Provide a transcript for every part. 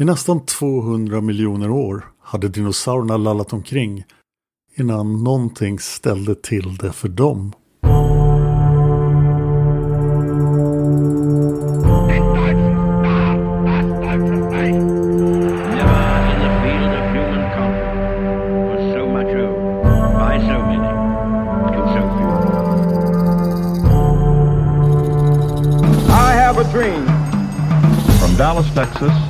I nästan 200 miljoner år hade dinosaurierna lallat omkring innan någonting ställde till det för dem. Dallas, Texas,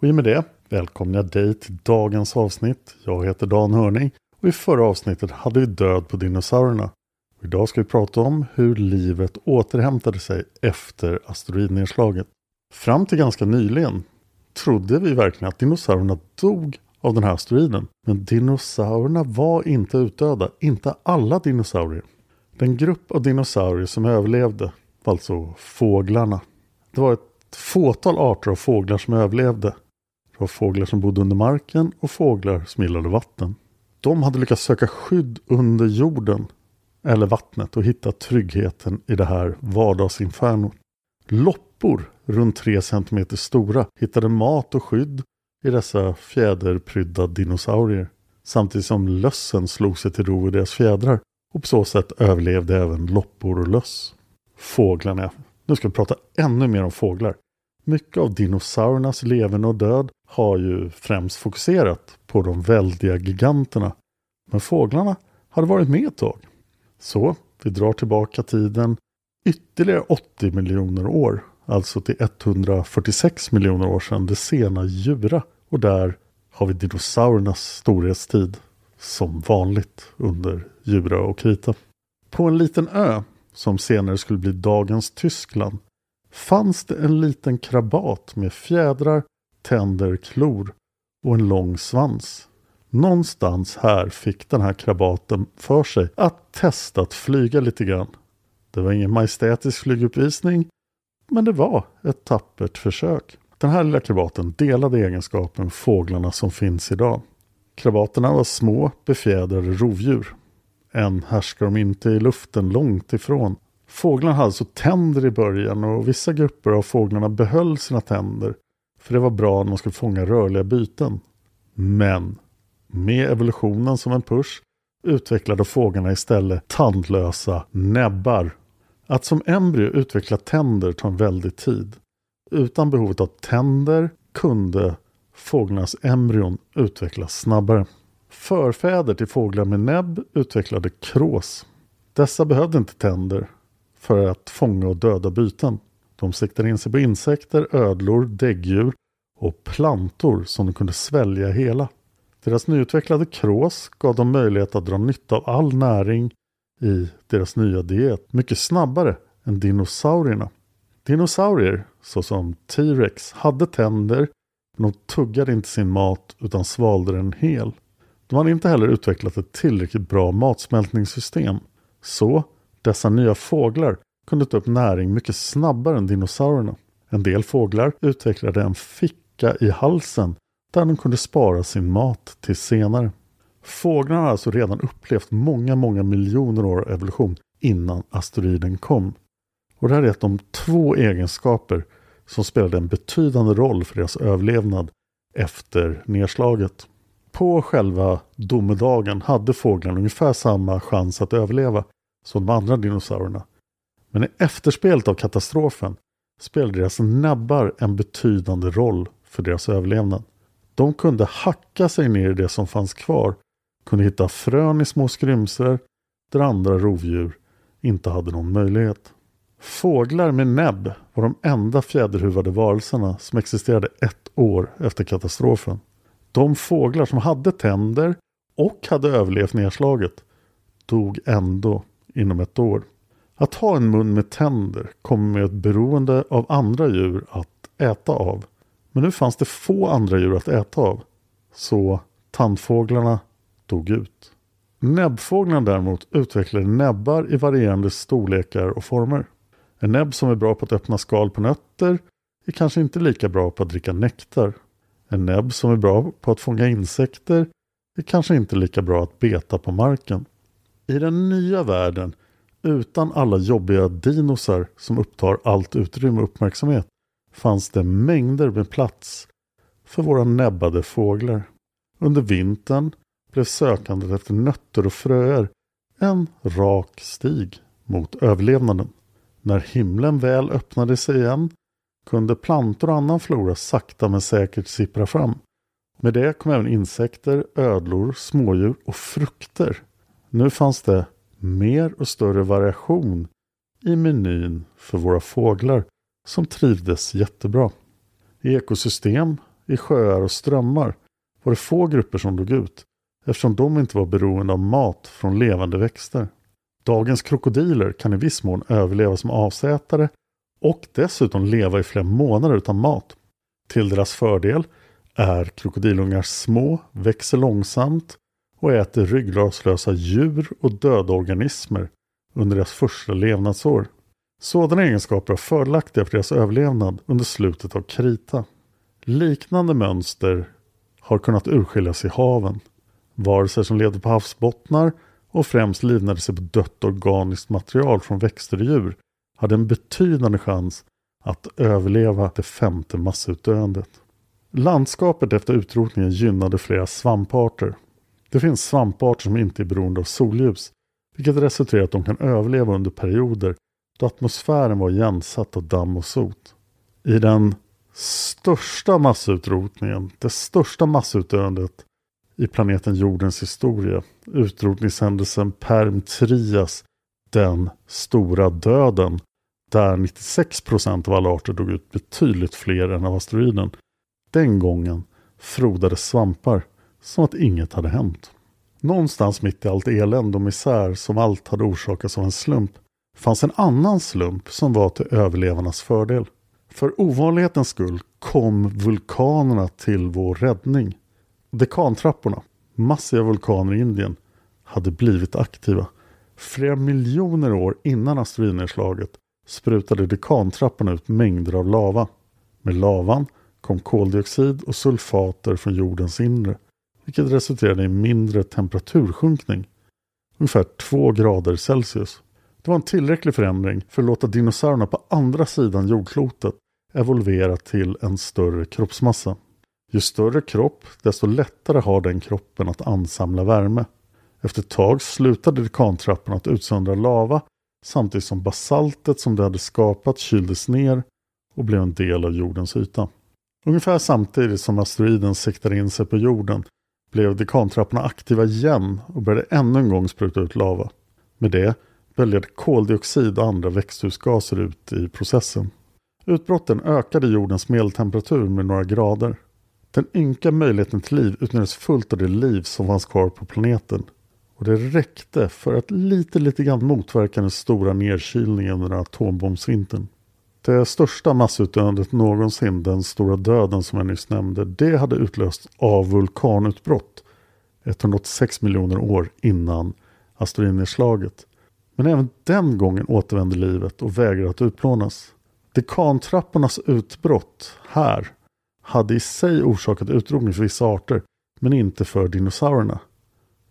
Och i och med det välkomnar jag dig till dagens avsnitt. Jag heter Dan Hörning och i förra avsnittet hade vi död på dinosaurierna. Och idag ska vi prata om hur livet återhämtade sig efter asteroidnedslaget. Fram till ganska nyligen trodde vi verkligen att dinosaurierna dog av den här asteroiden. Men dinosaurierna var inte utdöda, inte alla dinosaurier. Den grupp av dinosaurier som överlevde var alltså fåglarna. Det var ett fåtal arter av fåglar som överlevde. Det var fåglar som bodde under marken och fåglar som gillade vatten. De hade lyckats söka skydd under jorden eller vattnet och hitta tryggheten i det här vardagsinfernot. Loppor runt 3 cm stora hittade mat och skydd i dessa fjäderprydda dinosaurier. Samtidigt som lössen slog sig till ro i deras fjädrar och på så sätt överlevde även loppor och löss. Fåglarna. Nu ska vi prata ännu mer om fåglar. Mycket av dinosauriernas leverne och död har ju främst fokuserat på de väldiga giganterna. Men fåglarna hade varit med ett tag. Så vi drar tillbaka tiden ytterligare 80 miljoner år. Alltså till 146 miljoner år sedan det sena Jura. Och där har vi dinosauriernas storhetstid. Som vanligt under Jura och Krita. På en liten ö som senare skulle bli dagens Tyskland fanns det en liten krabat med fjädrar, tänder, klor och en lång svans. Någonstans här fick den här krabaten för sig att testa att flyga lite grann. Det var ingen majestätisk flyguppvisning, men det var ett tappert försök. Den här lilla krabaten delade egenskapen fåglarna som finns idag. Krabaterna var små, befjädrade rovdjur. Än härskar de inte i luften långt ifrån. Fåglarna hade alltså tänder i början och vissa grupper av fåglarna behöll sina tänder. För det var bra när man skulle fånga rörliga byten. Men med evolutionen som en push utvecklade fåglarna istället tandlösa näbbar. Att som embryo utveckla tänder tar en väldig tid. Utan behovet av tänder kunde fåglarnas embryon utvecklas snabbare. Förfäder till fåglar med näbb utvecklade krås. Dessa behövde inte tänder för att fånga och döda byten. De siktade in sig på insekter, ödlor, däggdjur och plantor som de kunde svälja hela. Deras nyutvecklade krås gav dem möjlighet att dra nytta av all näring i deras nya diet mycket snabbare än dinosaurierna. Dinosaurier, såsom T-Rex, hade tänder men de tuggade inte sin mat utan svalde den hel. De hade inte heller utvecklat ett tillräckligt bra matsmältningssystem. Så dessa nya fåglar kunde ta upp näring mycket snabbare än dinosaurierna. En del fåglar utvecklade en ficka i halsen där de kunde spara sin mat till senare. Fåglarna har alltså redan upplevt många, många miljoner år av evolution innan asteroiden kom. Och det här är ett de två egenskaper som spelade en betydande roll för deras överlevnad efter nedslaget. På själva domedagen hade fåglarna ungefär samma chans att överleva som de andra dinosaurierna. Men i efterspelet av katastrofen spelade deras näbbar en betydande roll för deras överlevnad. De kunde hacka sig ner i det som fanns kvar, kunde hitta frön i små skrymsler där andra rovdjur inte hade någon möjlighet. Fåglar med näbb var de enda fjäderhuvade varelserna som existerade ett år efter katastrofen. De fåglar som hade tänder och hade överlevt nedslaget dog ändå inom ett år. Att ha en mun med tänder kommer med ett beroende av andra djur att äta av. Men nu fanns det få andra djur att äta av. Så tandfåglarna dog ut. Näbbfåglarna däremot utvecklade näbbar i varierande storlekar och former. En näbb som är bra på att öppna skal på nötter är kanske inte lika bra på att dricka nektar. En näbb som är bra på att fånga insekter är kanske inte lika bra att beta på marken. I den nya världen, utan alla jobbiga dinosar som upptar allt utrymme och uppmärksamhet, fanns det mängder med plats för våra näbbade fåglar. Under vintern blev sökandet efter nötter och fröer en rak stig mot överlevnaden. När himlen väl öppnade sig igen kunde plantor och annan flora sakta men säkert sippra fram. Med det kom även insekter, ödlor, smådjur och frukter. Nu fanns det mer och större variation i menyn för våra fåglar som trivdes jättebra. I ekosystem, i sjöar och strömmar var det få grupper som dog ut eftersom de inte var beroende av mat från levande växter. Dagens krokodiler kan i viss mån överleva som avsätare och dessutom leva i flera månader utan mat. Till deras fördel är krokodilungar små, växer långsamt och äter ryggradslösa djur och döda organismer under deras första levnadsår. Sådana egenskaper är fördelaktiga för deras överlevnad under slutet av krita. Liknande mönster har kunnat urskiljas i haven. Varelser som levde på havsbottnar och främst livnade sig på dött organiskt material från växter och djur hade en betydande chans att överleva det femte massutdöendet. Landskapet efter utrotningen gynnade flera svamparter. Det finns svamparter som inte är beroende av solljus, vilket resulterar i att de kan överleva under perioder då atmosfären var igensatt av damm och sot. I den största massutrotningen, det största massutdöendet i planeten jordens historia, utrotningshändelsen Perm Trias, den stora döden, där 96 procent av alla arter dog ut betydligt fler än av asteroiden. Den gången frodades svampar som att inget hade hänt. Någonstans mitt i allt elände och misär som allt hade orsakats av en slump fanns en annan slump som var till överlevarnas fördel. För ovanlighetens skull kom vulkanerna till vår räddning. Dekantrapporna, massiva vulkaner i Indien, hade blivit aktiva. Flera miljoner år innan asteroidnedslaget sprutade dekantrapporna ut mängder av lava. Med lavan kom koldioxid och sulfater från jordens inre, vilket resulterade i mindre temperatursjunkning, ungefär 2 grader Celsius. Det var en tillräcklig förändring för att låta dinosaurierna på andra sidan jordklotet evolvera till en större kroppsmassa. Ju större kropp, desto lättare har den kroppen att ansamla värme. Efter ett tag slutade dekantrapporna att utsöndra lava samtidigt som basaltet som de hade skapat kyldes ner och blev en del av jordens yta. Ungefär samtidigt som asteroiden siktade in sig på jorden blev dekantrapporna aktiva igen och började ännu en gång spruta ut lava. Med det böljade koldioxid och andra växthusgaser ut i processen. Utbrotten ökade jordens medeltemperatur med några grader. Den ynka möjligheten till liv utnyttjades fullt av det liv som fanns kvar på planeten. Och det räckte för att lite, lite grann motverka den stora nedkylningen under atombombsvintern. Det största massutdöendet någonsin, den stora döden som jag nyss nämnde, det hade utlösts av vulkanutbrott 186 miljoner år innan asteroidnedslaget. Men även den gången återvände livet och vägrade att utplånas. Dekantrappornas utbrott här hade i sig orsakat utrotning för vissa arter, men inte för dinosaurierna.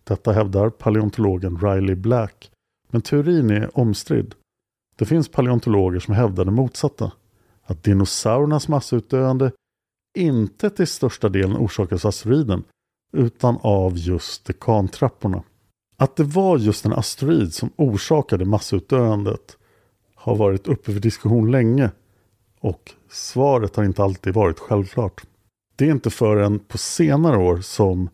Detta hävdar paleontologen Riley Black, men teorin är omstridd. Det finns paleontologer som hävdar det motsatta. Att dinosauriernas massutdöende inte till största delen orsakas av asteroiden utan av just dekantrapporna. Att det var just en asteroid som orsakade massutdöendet har varit uppe för diskussion länge och svaret har inte alltid varit självklart. Det är inte förrän på senare år som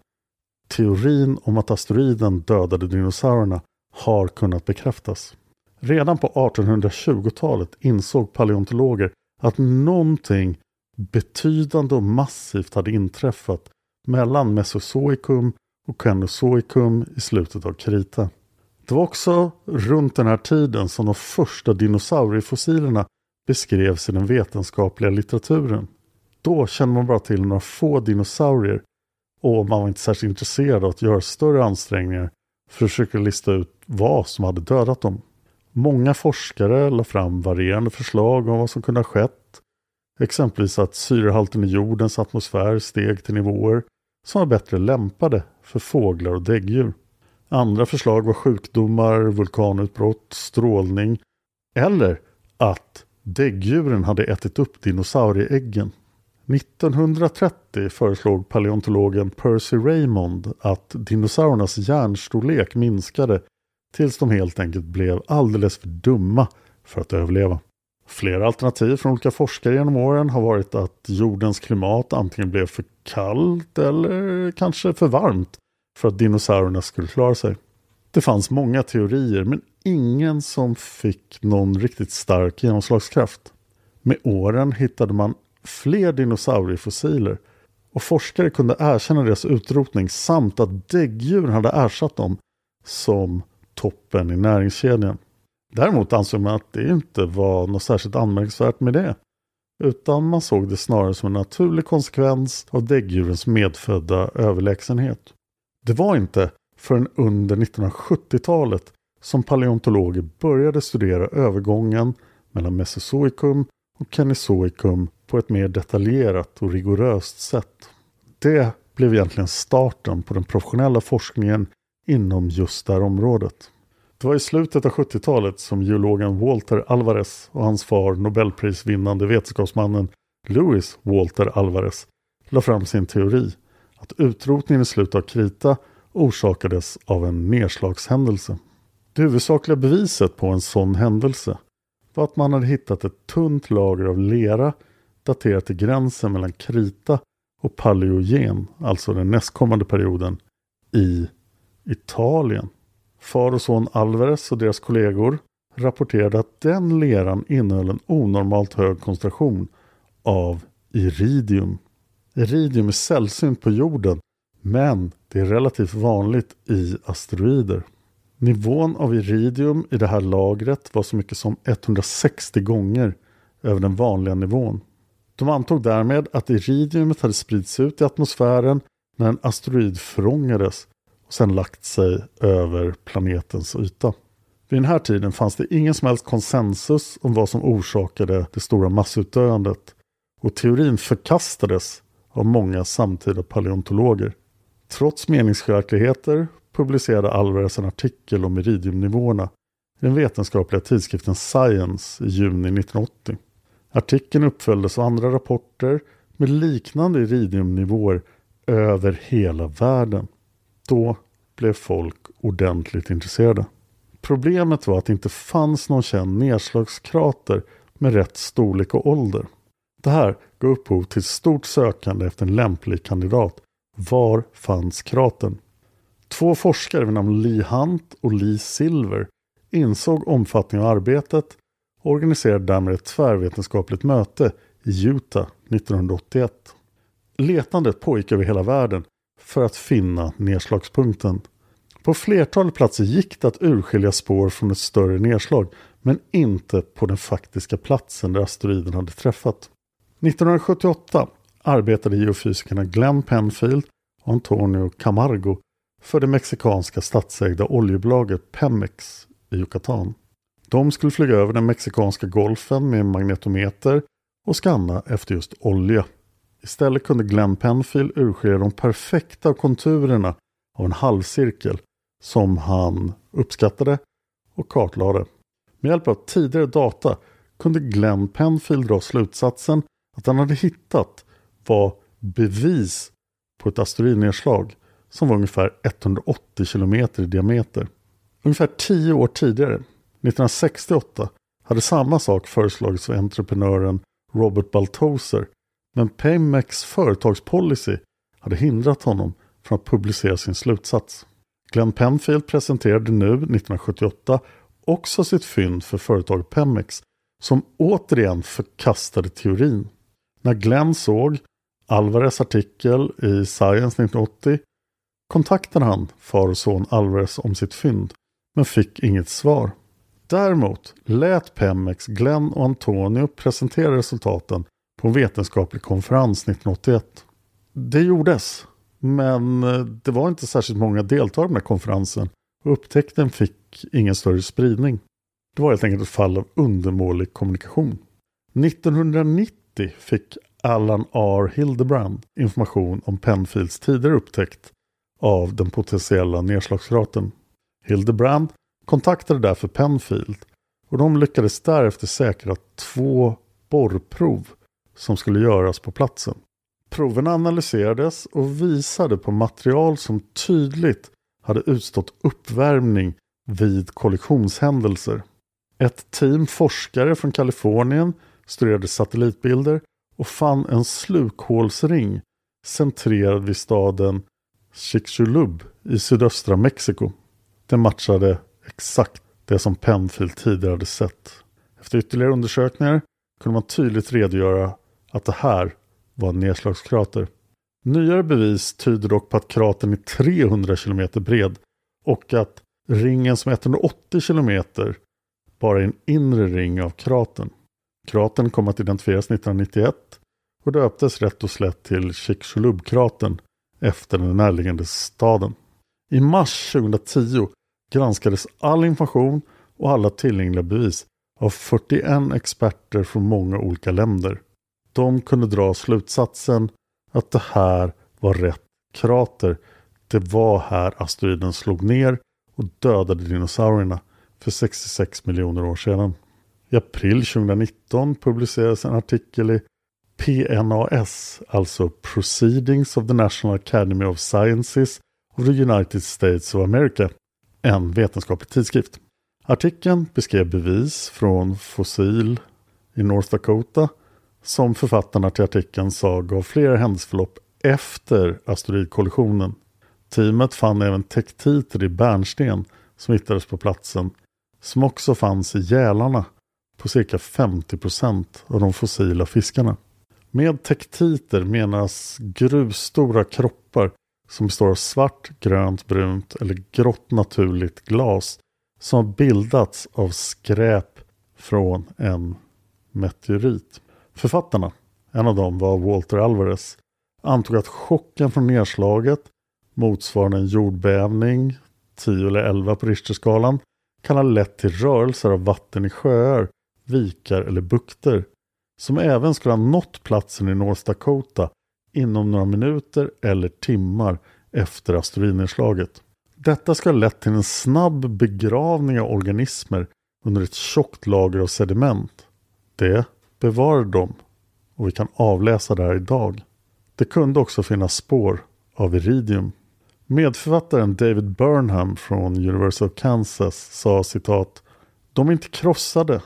teorin om att asteroiden dödade dinosaurierna har kunnat bekräftas. Redan på 1820-talet insåg paleontologer att någonting betydande och massivt hade inträffat mellan Mesozoikum och Caenozoikum i slutet av krita. Det var också runt den här tiden som de första dinosauriefossilerna beskrevs i den vetenskapliga litteraturen. Då kände man bara till några få dinosaurier och man var inte särskilt intresserad av att göra större ansträngningar för att försöka lista ut vad som hade dödat dem. Många forskare la fram varierande förslag om vad som kunde ha skett. Exempelvis att syrehalten i jordens atmosfär steg till nivåer som var bättre lämpade för fåglar och däggdjur. Andra förslag var sjukdomar, vulkanutbrott, strålning eller att däggdjuren hade ätit upp dinosaurieäggen. 1930 föreslog paleontologen Percy Raymond att dinosauriernas hjärnstorlek minskade tills de helt enkelt blev alldeles för dumma för att överleva. Flera alternativ från olika forskare genom åren har varit att jordens klimat antingen blev för kallt eller kanske för varmt för att dinosaurierna skulle klara sig. Det fanns många teorier men ingen som fick någon riktigt stark genomslagskraft. Med åren hittade man fler dinosauriefossiler och forskare kunde erkänna deras utrotning samt att däggdjur hade ersatt dem som toppen i näringskedjan. Däremot ansåg man att det inte var något särskilt anmärkningsvärt med det. Utan man såg det snarare som en naturlig konsekvens av däggdjurens medfödda överlägsenhet. Det var inte förrän under 1970-talet som paleontologer började studera övergången mellan Mesozoikum och Caenozoikum på ett mer detaljerat och rigoröst sätt. Det blev egentligen starten på den professionella forskningen inom just det här området. Det var i slutet av 70-talet som geologen Walter Alvarez och hans far Nobelprisvinnande vetenskapsmannen Louis Walter Alvarez la fram sin teori att utrotningen i slutet av krita orsakades av en nedslagshändelse. Det huvudsakliga beviset på en sån händelse var att man hade hittat ett tunt lager av lera daterat till gränsen mellan krita och paleogen, alltså den nästkommande perioden, i Italien. Far och son Alvarez och deras kollegor rapporterade att den leran innehöll en onormalt hög koncentration av iridium. Iridium är sällsynt på jorden men det är relativt vanligt i asteroider. Nivån av iridium i det här lagret var så mycket som 160 gånger över den vanliga nivån. De antog därmed att iridiumet hade spridits ut i atmosfären när en asteroid förångades och sedan lagt sig över planetens yta. Vid den här tiden fanns det ingen som helst konsensus om vad som orsakade det stora massutdöendet och teorin förkastades av många samtida paleontologer. Trots meningsskiljaktigheter publicerade Alvarez en artikel om iridiumnivåerna i den vetenskapliga tidskriften Science i juni 1980. Artikeln uppföljdes av andra rapporter med liknande iridiumnivåer över hela världen. Då blev folk ordentligt intresserade. Problemet var att det inte fanns någon känd nedslagskrater med rätt storlek och ålder. Det här gav upphov till stort sökande efter en lämplig kandidat. Var fanns kratern? Två forskare vid namn Lee Hunt och Lee Silver insåg omfattningen av arbetet och organiserade därmed ett tvärvetenskapligt möte i Utah 1981. Letandet pågick över hela världen för att finna nedslagspunkten. På flertalet platser gick det att urskilja spår från ett större nedslag men inte på den faktiska platsen där asteroiden hade träffat. 1978 arbetade geofysikerna Glenn Penfield och Antonio Camargo för det mexikanska statsägda oljebolaget Pemex i Yucatan. De skulle flyga över den mexikanska golfen med magnetometer och skanna efter just olja. Istället kunde Glenn Penfield urskilja de perfekta konturerna av en halvcirkel som han uppskattade och kartlade. Med hjälp av tidigare data kunde Glenn Penfield dra slutsatsen att han hade hittat var bevis på ett asteroidnedslag som var ungefär 180 km i diameter. Ungefär tio år tidigare, 1968, hade samma sak föreslagits av entreprenören Robert Baltoser men Pemex företagspolicy hade hindrat honom från att publicera sin slutsats. Glenn Penfield presenterade nu 1978 också sitt fynd för företaget Pemex som återigen förkastade teorin. När Glenn såg Alvarez artikel i Science 1980 kontaktade han far och son Alvarez om sitt fynd men fick inget svar. Däremot lät Pemex Glenn och Antonio presentera resultaten på en vetenskaplig konferens 1981. Det gjordes, men eh, det var inte särskilt många deltagare i den här konferensen och upptäckten fick ingen större spridning. Det var helt enkelt ett fall av undermålig kommunikation. 1990 fick Allan R. Hildebrand information om Penfields tidigare upptäckt av den potentiella nedslagsraten. Hildebrand kontaktade därför Penfield och de lyckades därefter säkra två borrprov som skulle göras på platsen. Proven analyserades och visade på material som tydligt hade utstått uppvärmning vid kollisionshändelser. Ett team forskare från Kalifornien studerade satellitbilder och fann en slukhålsring centrerad vid staden Chicxulub i sydöstra Mexiko. Den matchade exakt det som Penfield tidigare hade sett. Efter ytterligare undersökningar kunde man tydligt redogöra att det här var en nedslagskrater. Nyare bevis tyder dock på att kratern är 300 km bred och att ringen som är 180 km bara är en inre ring av kratern. Kratern kom att identifieras 1991 och döptes rätt och slätt till Chicxulub-kratern efter den närliggande staden. I mars 2010 granskades all information och alla tillgängliga bevis av 41 experter från många olika länder. De kunde dra slutsatsen att det här var rätt krater. Det var här asteroiden slog ner och dödade dinosaurierna för 66 miljoner år sedan. I april 2019 publicerades en artikel i PNAS, alltså Proceedings of the National Academy of Sciences of the United States of America, en vetenskaplig tidskrift. Artikeln beskrev bevis från fossil i North Dakota som författarna till artikeln sa gav flera händelseförlopp efter asteroidkollisionen. Teamet fann även tektiter i bärnsten som hittades på platsen som också fanns i gälarna på cirka 50 procent av de fossila fiskarna. Med tektiter menas grusstora kroppar som består av svart, grönt, brunt eller grått naturligt glas som har bildats av skräp från en meteorit. Författarna, en av dem var Walter Alvarez, antog att chocken från nedslaget motsvarande en jordbävning, 10 eller 11 på Richterskalan, kan ha lett till rörelser av vatten i sjöar, vikar eller bukter som även skulle ha nått platsen i North Dakota inom några minuter eller timmar efter asteroidnedslaget. Detta ska ha lett till en snabb begravning av organismer under ett tjockt lager av sediment. Det bevarade dem och vi kan avläsa det här idag. Det kunde också finnas spår av iridium. Medförfattaren David Burnham från University of Kansas sa citat De är inte krossade.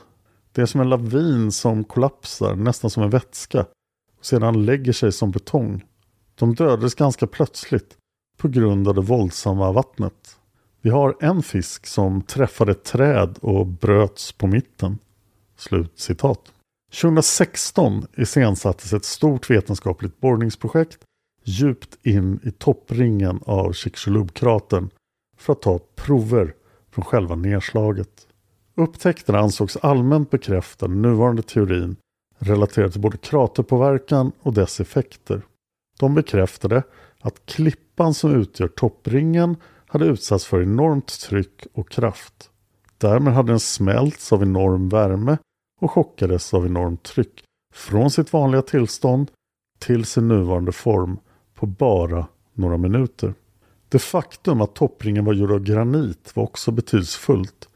Det är som en lavin som kollapsar, nästan som en vätska. Och sedan lägger sig som betong. De dödades ganska plötsligt på grund av det våldsamma vattnet. Vi har en fisk som träffade ett träd och bröts på mitten. Slut citat. 2016 iscensattes ett stort vetenskapligt borrningsprojekt djupt in i toppringen av Chicxulub-kratern för att ta prover från själva nedslaget. Upptäckterna ansågs allmänt bekräfta den nuvarande teorin relaterad till både kraterpåverkan och dess effekter. De bekräftade att klippan som utgör toppringen hade utsatts för enormt tryck och kraft. Därmed hade den smälts av enorm värme och chockades av enormt tryck från sitt vanliga tillstånd till sin nuvarande form på bara några minuter. Det faktum att toppringen var gjord av granit var också betydelsefullt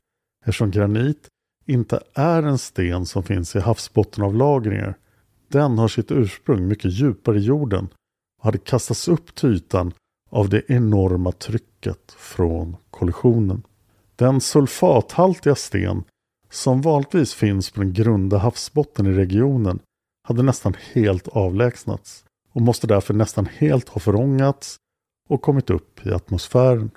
eftersom granit inte är en sten som finns i havsbottenavlagringar. Den har sitt ursprung mycket djupare i jorden och hade kastats upp till ytan av det enorma trycket från kollisionen. Den sulfathaltiga sten som vanligtvis finns på den grunda havsbotten i regionen hade nästan helt avlägsnats och måste därför nästan helt ha förångats och kommit upp i atmosfären.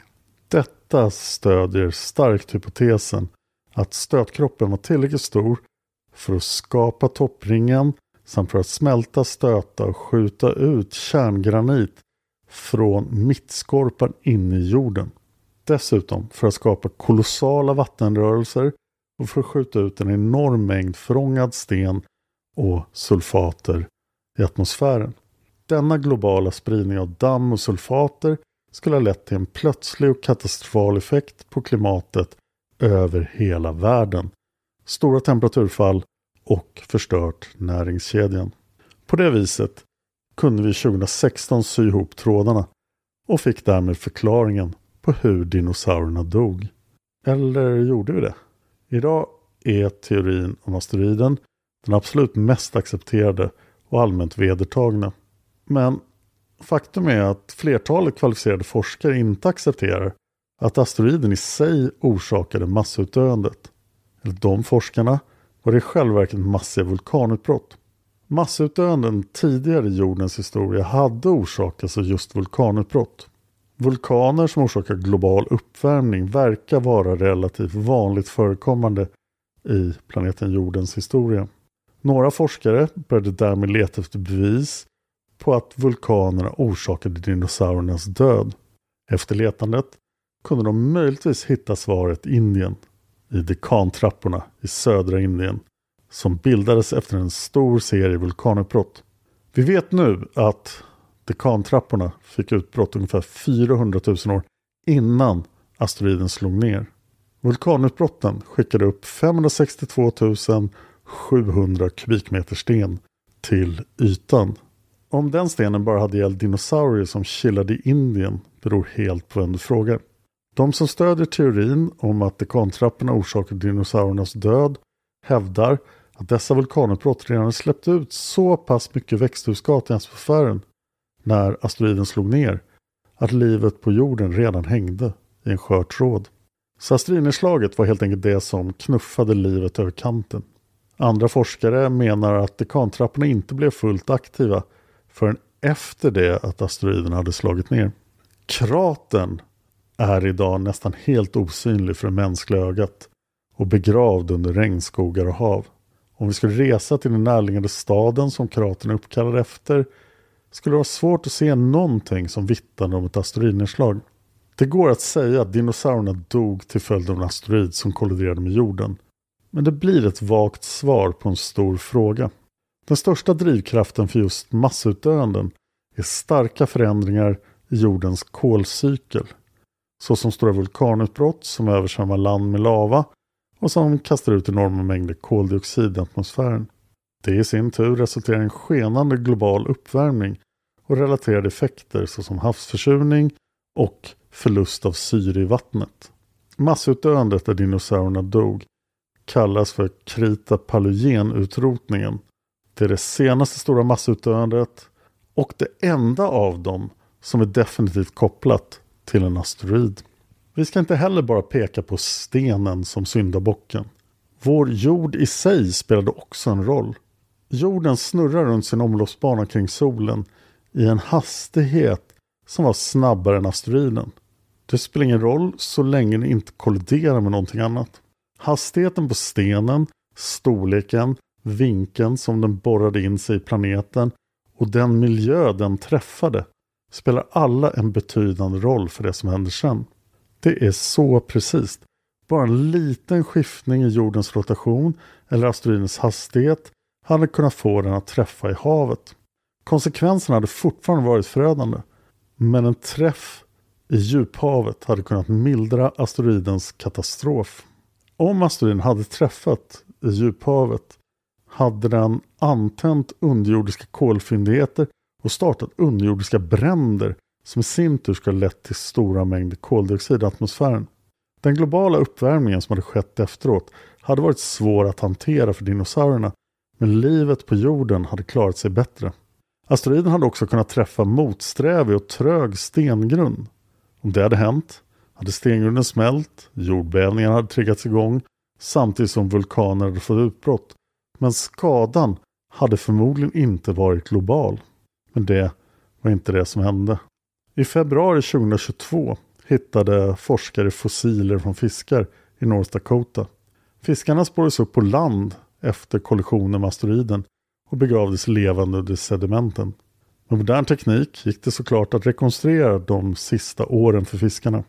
Detta stödjer starkt hypotesen att stötkroppen var tillräckligt stor för att skapa toppringen samt för att smälta, stöta och skjuta ut kärngranit från mittskorpan in i jorden. Dessutom för att skapa kolossala vattenrörelser och för att skjuta ut en enorm mängd förångad sten och sulfater i atmosfären. Denna globala spridning av damm och sulfater skulle ha lett till en plötslig och katastrofal effekt på klimatet över hela världen. Stora temperaturfall och förstört näringskedjan. På det viset kunde vi 2016 sy ihop trådarna och fick därmed förklaringen på hur dinosaurierna dog. Eller gjorde vi det? Idag är teorin om asteroiden den absolut mest accepterade och allmänt vedertagna. Men faktum är att flertalet kvalificerade forskare inte accepterar att asteroiden i sig orsakade massutdöendet. Enligt de forskarna var det i själva verket massiva vulkanutbrott. Massutdöenden tidigare i jordens historia hade orsakats av just vulkanutbrott. Vulkaner som orsakar global uppvärmning verkar vara relativt vanligt förekommande i planeten jordens historia. Några forskare började därmed leta efter bevis på att vulkanerna orsakade dinosauriernas död. Efter letandet kunde de möjligtvis hitta svaret Indien, i Dekantrapporna i södra Indien, som bildades efter en stor serie vulkanutbrott. Vi vet nu att Dekantrapporna fick utbrott ungefär 400 000 år innan asteroiden slog ner. Vulkanutbrotten skickade upp 562 700 kubikmeter sten till ytan. Om den stenen bara hade gällt dinosaurier som chillade i Indien beror helt på vem du frågar. De som stödjer teorin om att dekantrapporna orsakade dinosauriernas död hävdar att dessa vulkanutbrott redan släppt ut så pass mycket växthusgas i atmosfären när asteroiden slog ner att livet på jorden redan hängde i en skör tråd. Så asteroidnedslaget var helt enkelt det som knuffade livet över kanten. Andra forskare menar att dekantrapporna inte blev fullt aktiva förrän efter det att asteroiden hade slagit ner. Kratern är idag nästan helt osynlig för det mänskliga ögat och begravd under regnskogar och hav. Om vi skulle resa till den närliggande staden som kratern är uppkallad efter skulle det vara svårt att se någonting som vittnade om ett asteroidnedslag. Det går att säga att dinosaurierna dog till följd av en asteroid som kolliderade med jorden. Men det blir ett vagt svar på en stor fråga. Den största drivkraften för just massutdöenden är starka förändringar i jordens kolcykel. Såsom stora vulkanutbrott som översvämmar land med lava och som kastar ut enorma mängder koldioxid i atmosfären. Det i sin tur resulterar i en skenande global uppvärmning och relaterade effekter såsom havsförsurning och förlust av syre i vattnet. Massutdöendet där dinosaurierna dog kallas för krita paleogenutrotningen. Det är det senaste stora massutdöendet och det enda av dem som är definitivt kopplat till en asteroid. Vi ska inte heller bara peka på stenen som syndabocken. Vår jord i sig spelade också en roll. Jorden snurrar runt sin omloppsbana kring solen i en hastighet som var snabbare än asteroiden. Det spelar ingen roll så länge den inte kolliderar med någonting annat. Hastigheten på stenen storleken, vinkeln som den borrade in sig i planeten och den miljö den träffade spelar alla en betydande roll för det som händer sen. Det är så precis. Bara en liten skiftning i jordens rotation eller asteroidens hastighet hade kunnat få den att träffa i havet. Konsekvenserna hade fortfarande varit förödande. Men en träff i djuphavet hade kunnat mildra asteroidens katastrof. Om asteroiden hade träffat i djuphavet hade den antänt underjordiska kolfyndigheter och startat underjordiska bränder som i sin tur skulle lett till stora mängder koldioxid i atmosfären. Den globala uppvärmningen som hade skett efteråt hade varit svår att hantera för dinosaurierna men livet på jorden hade klarat sig bättre. Asteroiden hade också kunnat träffa motsträvig och trög stengrund. Om det hade hänt hade stengrunden smält, jordbävningar hade triggats igång samtidigt som vulkaner hade fått utbrott. Men skadan hade förmodligen inte varit global. Men det var inte det som hände. I februari 2022 hittade forskare fossiler från fiskar i North Dakota. Fiskarna spårades upp på land efter kollisionen med asteroiden och begravdes levande under sedimenten. Med modern teknik gick det såklart att rekonstruera de sista åren för fiskarna.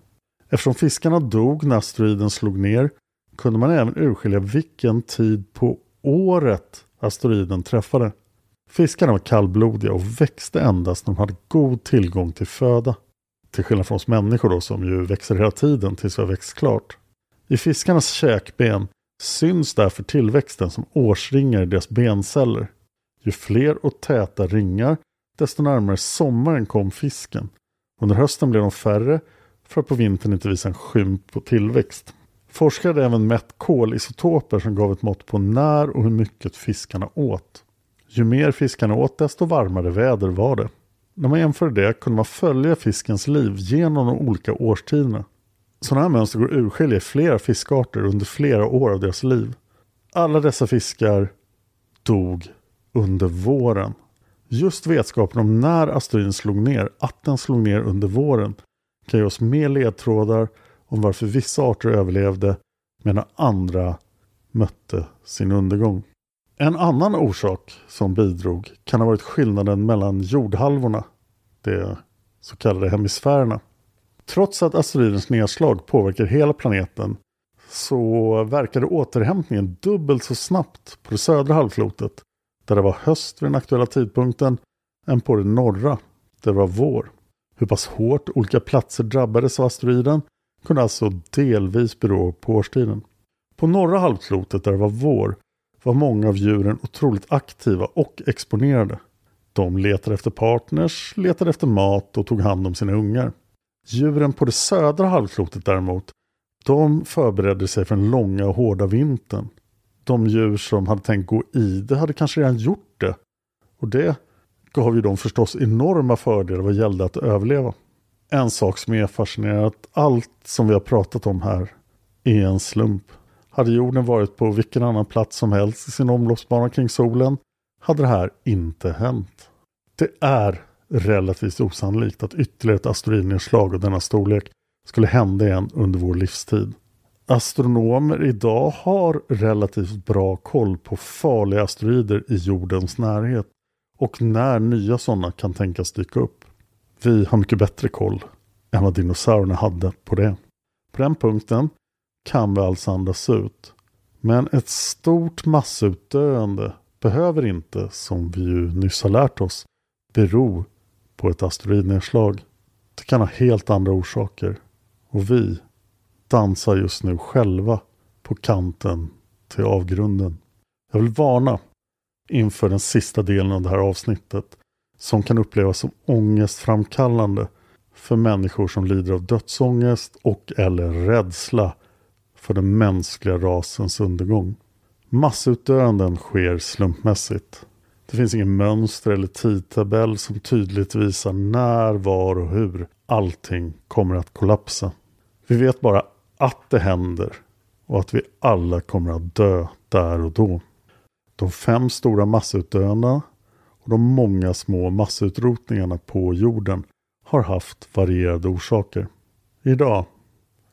Eftersom fiskarna dog när asteroiden slog ner kunde man även urskilja vilken tid på året asteroiden träffade. Fiskarna var kallblodiga och växte endast när de hade god tillgång till föda. Till skillnad från oss människor då som ju växer hela tiden tills vi har växt klart. I fiskarnas käkben syns därför tillväxten som årsringar i deras benceller. Ju fler och täta ringar desto närmare sommaren kom fisken. Under hösten blev de färre för att på vintern inte visa en skymt på tillväxt. Forskare hade även mätt kolisotoper som gav ett mått på när och hur mycket fiskarna åt. Ju mer fiskarna åt desto varmare väder var det. När man jämförde det kunde man följa fiskens liv genom de olika årstiderna. Sådana här mönster går att urskilja i flera fiskarter under flera år av deras liv. Alla dessa fiskar dog under våren. Just vetskapen om när asteroiden slog ner, att den slog ner under våren, kan ge oss mer ledtrådar om varför vissa arter överlevde medan andra mötte sin undergång. En annan orsak som bidrog kan ha varit skillnaden mellan jordhalvorna, de så kallade hemisfärerna. Trots att asteroidens nedslag påverkar hela planeten så verkade återhämtningen dubbelt så snabbt på det södra halvklotet där det var höst vid den aktuella tidpunkten än på det norra där det var vår. Hur pass hårt olika platser drabbades av asteroiden kunde alltså delvis bero på årstiden. På norra halvklotet där det var vår var många av djuren otroligt aktiva och exponerade. De letade efter partners, letade efter mat och tog hand om sina ungar. Djuren på det södra halvklotet däremot, de förberedde sig för den långa och hårda vintern. De djur som hade tänkt gå i det hade kanske redan gjort det. Och det gav ju dem förstås enorma fördelar vad gällde att överleva. En sak som är fascinerande är att allt som vi har pratat om här är en slump. Hade jorden varit på vilken annan plats som helst i sin omloppsbana kring solen hade det här inte hänt. Det är relativt osannolikt att ytterligare ett asteroidnedslag av denna storlek skulle hända igen under vår livstid. Astronomer idag har relativt bra koll på farliga asteroider i jordens närhet och när nya sådana kan tänkas dyka upp. Vi har mycket bättre koll än vad dinosaurierna hade på det. På den punkten kan vi alltså andas ut. Men ett stort massutdöende behöver inte, som vi ju nyss har lärt oss, bero på ett asteroidnedslag. Det kan ha helt andra orsaker. Och vi dansar just nu själva på kanten till avgrunden. Jag vill varna inför den sista delen av det här avsnittet som kan upplevas som ångestframkallande för människor som lider av dödsångest och eller rädsla för den mänskliga rasens undergång. Massutdöenden sker slumpmässigt. Det finns ingen mönster eller tidtabell som tydligt visar när, var och hur allting kommer att kollapsa. Vi vet bara att det händer och att vi alla kommer att dö där och då. De fem stora massutdöendena och de många små massutrotningarna på jorden har haft varierade orsaker. Idag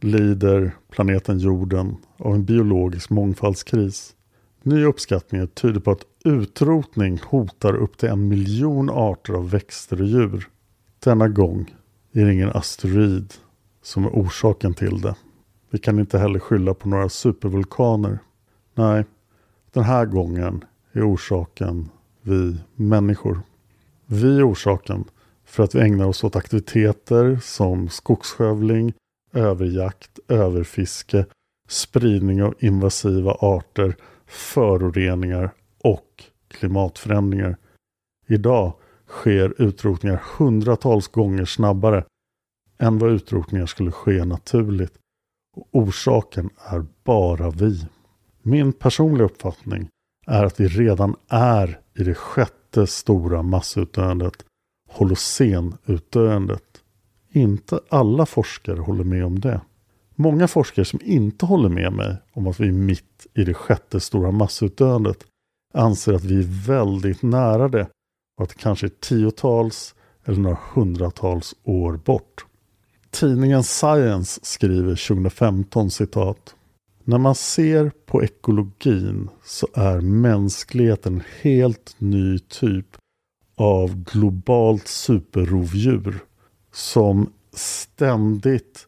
lider planeten jorden av en biologisk mångfaldskris. Nya uppskattningar tyder på att utrotning hotar upp till en miljon arter av växter och djur. Denna gång är det ingen asteroid som är orsaken till det. Vi kan inte heller skylla på några supervulkaner. Nej, den här gången är orsaken vi människor. Vi är orsaken för att vi ägnar oss åt aktiviteter som skogsskövling, överjakt, överfiske, spridning av invasiva arter, föroreningar och klimatförändringar. Idag sker utrotningar hundratals gånger snabbare än vad utrotningar skulle ske naturligt. Och orsaken är bara vi. Min personliga uppfattning är att vi redan är i det sjätte stora massutdöendet, holocenutdöendet. Inte alla forskare håller med om det. Många forskare som inte håller med mig om att vi är mitt i det sjätte stora massutdöendet anser att vi är väldigt nära det och att det kanske är tiotals eller några hundratals år bort. Tidningen Science skriver 2015 citat. När man ser på ekologin så är mänskligheten en helt ny typ av globalt superrovdjur som ständigt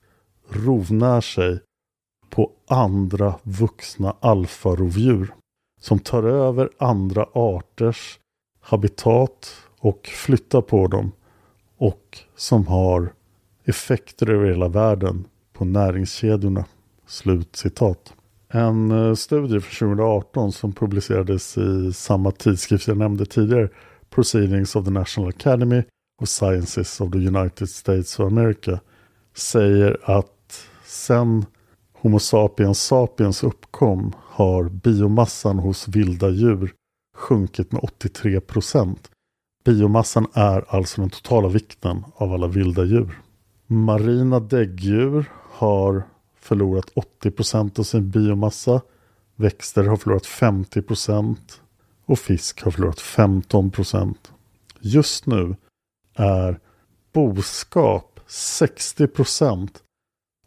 rovnär sig på andra vuxna alfarovdjur som tar över andra arters habitat och flyttar på dem och som har effekter över hela världen på näringskedjorna. Slut citat. En eh, studie från 2018 som publicerades i samma tidskrift jag nämnde tidigare, Proceedings of the National Academy of Sciences of the United States of America, säger att sen Homo sapiens sapiens uppkom har biomassan hos vilda djur sjunkit med 83 procent. Biomassan är alltså den totala vikten av alla vilda djur. Marina däggdjur har förlorat 80 procent av sin biomassa. Växter har förlorat 50 procent och fisk har förlorat 15 procent. Just nu är boskap 60 procent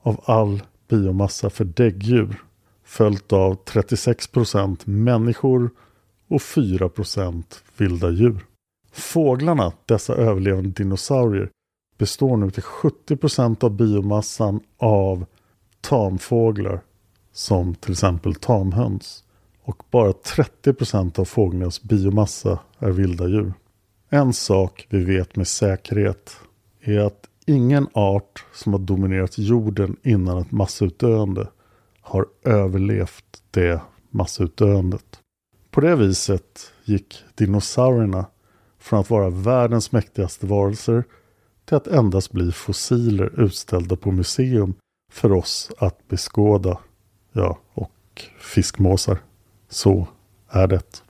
av all biomassa för däggdjur följt av 36 procent människor och 4 procent vilda djur. Fåglarna, dessa överlevande dinosaurier, består nu till 70 procent av biomassan av tamfåglar som till exempel tamhöns. Och bara 30 procent av fåglarnas biomassa är vilda djur. En sak vi vet med säkerhet är att ingen art som har dominerat jorden innan ett massutdöende har överlevt det massutdöendet. På det viset gick dinosaurierna från att vara världens mäktigaste varelser till att endast bli fossiler utställda på museum för oss att beskåda. Ja, och fiskmåsar. Så är det.